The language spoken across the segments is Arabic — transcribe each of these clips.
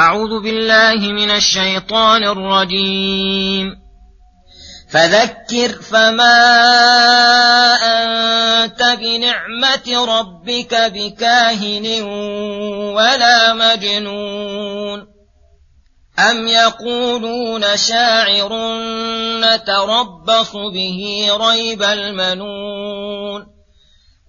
أعوذ بالله من الشيطان الرجيم. فذكر فما أنت بنعمة ربك بكاهن ولا مجنون. أم يقولون شاعر نتربص به ريب المنون.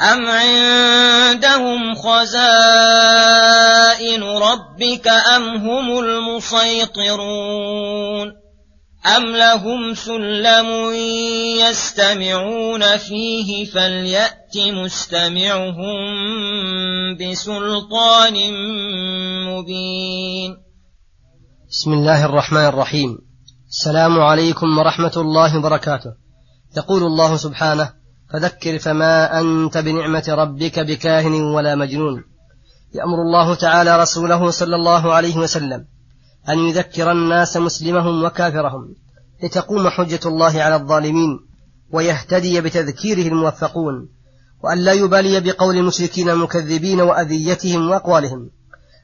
أم عندهم خزائن ربك أم هم المسيطرون أم لهم سلم يستمعون فيه فليأت مستمعهم بسلطان مبين بسم الله الرحمن الرحيم. السلام عليكم ورحمة الله وبركاته. يقول الله سبحانه فذكر فما أنت بنعمة ربك بكاهن ولا مجنون. يأمر الله تعالى رسوله صلى الله عليه وسلم أن يذكر الناس مسلمهم وكافرهم لتقوم حجة الله على الظالمين ويهتدي بتذكيره الموفقون وأن لا يبالي بقول المشركين المكذبين وأذيتهم وأقوالهم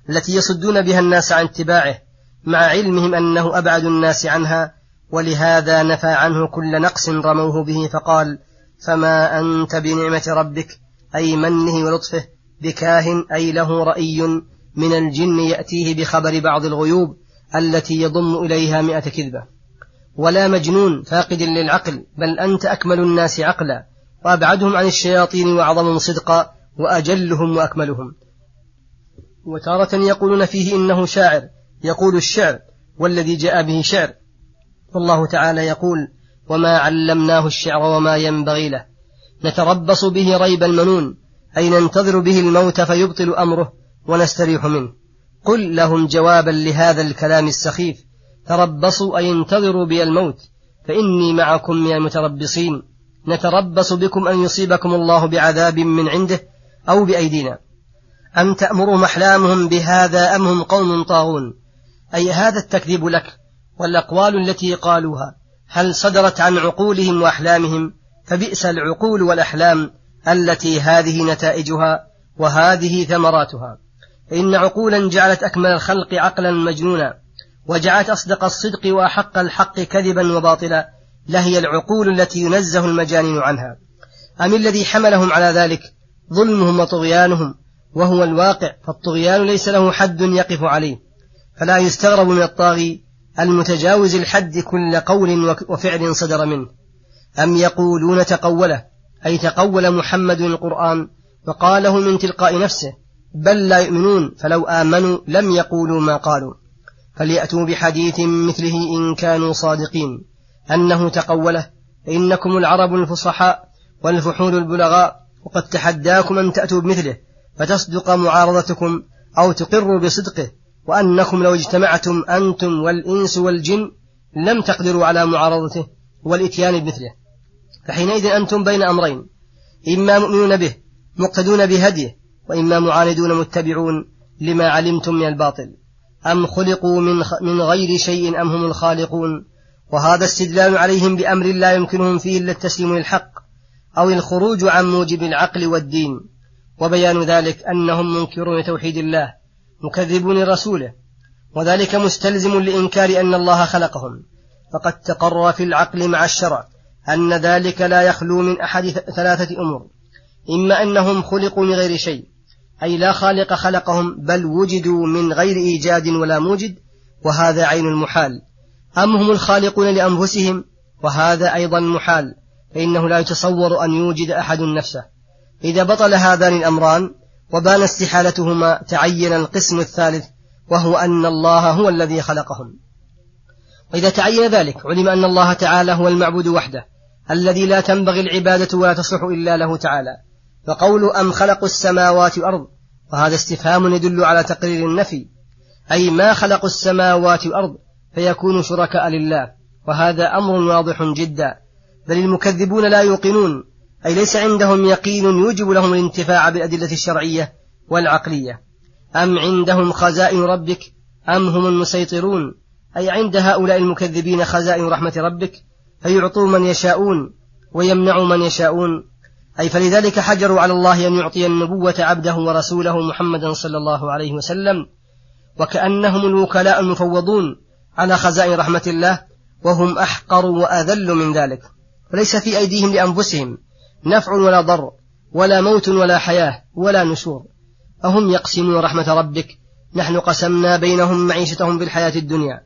التي يصدون بها الناس عن اتباعه مع علمهم أنه أبعد الناس عنها ولهذا نفى عنه كل نقص رموه به فقال فما أنت بنعمة ربك أي منه ولطفه بكاهن أي له رأي من الجن يأتيه بخبر بعض الغيوب التي يضم إليها مئة كذبة. ولا مجنون فاقد للعقل بل أنت أكمل الناس عقلا. وأبعدهم عن الشياطين وأعظمهم صدقا وأجلهم وأكملهم. وتارة يقولون فيه إنه شاعر يقول الشعر والذي جاء به شعر. والله تعالى يقول وما علمناه الشعر وما ينبغي له. نتربص به ريب المنون أي ننتظر به الموت فيبطل أمره ونستريح منه. قل لهم جوابا لهذا الكلام السخيف. تربصوا أي انتظروا بي الموت فإني معكم من المتربصين. نتربص بكم أن يصيبكم الله بعذاب من عنده أو بأيدينا. أم تأمرهم أحلامهم بهذا أم هم قوم طاغون؟ أي هذا التكذيب لك والأقوال التي قالوها. هل صدرت عن عقولهم وأحلامهم؟ فبئس العقول والأحلام التي هذه نتائجها وهذه ثمراتها. فإن عقولا جعلت أكمل الخلق عقلا مجنونا وجعلت أصدق الصدق وأحق الحق كذبا وباطلا لهي العقول التي ينزه المجانين عنها. أم الذي حملهم على ذلك ظلمهم وطغيانهم؟ وهو الواقع فالطغيان ليس له حد يقف عليه فلا يستغرب من الطاغي المتجاوز الحد كل قول وفعل صدر منه. أم يقولون تقوله أي تقول محمد القرآن وقاله من تلقاء نفسه بل لا يؤمنون فلو آمنوا لم يقولوا ما قالوا. فليأتوا بحديث مثله إن كانوا صادقين. أنه تقوله فإنكم العرب الفصحاء والفحول البلغاء وقد تحداكم أن تأتوا بمثله فتصدق معارضتكم أو تقروا بصدقه. وأنكم لو اجتمعتم أنتم والإنس والجن لم تقدروا على معارضته والإتيان بمثله. فحينئذ أنتم بين أمرين إما مؤمنون به مقتدون بهديه وإما معاندون متبعون لما علمتم من الباطل. أم خلقوا من, من غير شيء أم هم الخالقون؟ وهذا استدلال عليهم بأمر لا يمكنهم فيه إلا التسليم للحق أو الخروج عن موجب العقل والدين. وبيان ذلك أنهم منكرون توحيد الله مكذبون رسوله وذلك مستلزم لإنكار أن الله خلقهم. فقد تقرر في العقل مع الشرع أن ذلك لا يخلو من أحد ثلاثة أمور. إما أنهم خلقوا من غير شيء أي لا خالق خلقهم بل وجدوا من غير إيجاد ولا موجد وهذا عين المحال. أم هم الخالقون لأنفسهم؟ وهذا أيضا محال فإنه لا يتصور أن يوجد أحد نفسه. إذا بطل هذان الأمران وبان استحالتهما تعين القسم الثالث وهو أن الله هو الذي خلقهم وإذا تعين ذلك علم أن الله تعالى هو المعبود وحده الذي لا تنبغي العبادة ولا تصلح إلا له تعالى. فقول أم خلقوا السماوات والأرض وهذا استفهام يدل على تقرير النفي أي ما خلقوا السماوات والأرض فيكونوا شركاء لله وهذا أمر واضح جدا. بل المكذبون لا يوقنون أي ليس عندهم يقين يوجب لهم الانتفاع بالأدلة الشرعية والعقلية. أم عندهم خزائن ربك أم هم المسيطرون؟ أي عند هؤلاء المكذبين خزائن رحمة ربك؟ فيعطوا من يشاءون ويمنعوا من يشاءون. أي فلذلك حجروا على الله أن يعطي النبوة عبده ورسوله محمدا صلى الله عليه وسلم. وكأنهم الوكلاء المفوضون على خزائن رحمة الله وهم أحقر وأذل من ذلك. فليس في أيديهم لأنفسهم. نفع ولا ضر ولا موت ولا حياة ولا نشور. أهم يقسمون رحمة ربك نحن قسمنا بينهم معيشتهم في الحياة الدنيا.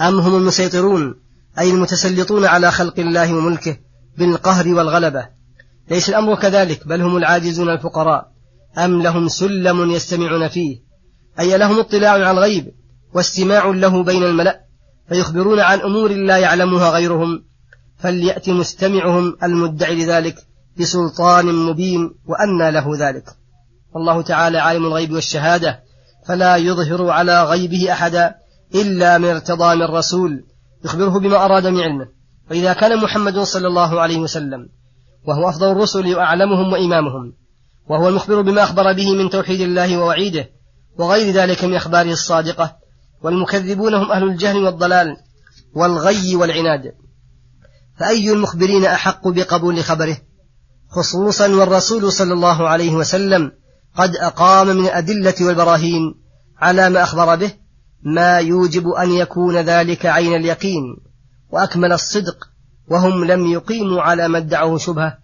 أم هم المسيطرون أي المتسلطون على خلق الله وملكه بالقهر والغلبة. ليس الأمر كذلك بل هم العاجزون الفقراء. أم لهم سلم يستمعون فيه؟ أي لهم اطلاع على الغيب واستماع له بين الملأ؟ فيخبرون عن أمور لا يعلمها غيرهم. فليأت مستمعهم المدعي لذلك. بسلطان مبين وأنى له ذلك. والله تعالى عالم الغيب والشهادة فلا يظهر على غيبه أحدا إلا من ارتضى من رسول يخبره بما أراد من علمه. فإذا كان محمد صلى الله عليه وسلم وهو أفضل الرسل وأعلمهم وإمامهم وهو المخبر بما أخبر به من توحيد الله ووعيده وغير ذلك من أخباره الصادقة والمكذبون هم أهل الجهل والضلال والغي والعناد. فأي المخبرين أحق بقبول خبره؟ خصوصا والرسول صلى الله عليه وسلم قد أقام من الأدلة والبراهين على ما أخبر به ما يوجب أن يكون ذلك عين اليقين وأكمل الصدق وهم لم يقيموا على ما ادعوه شبهة.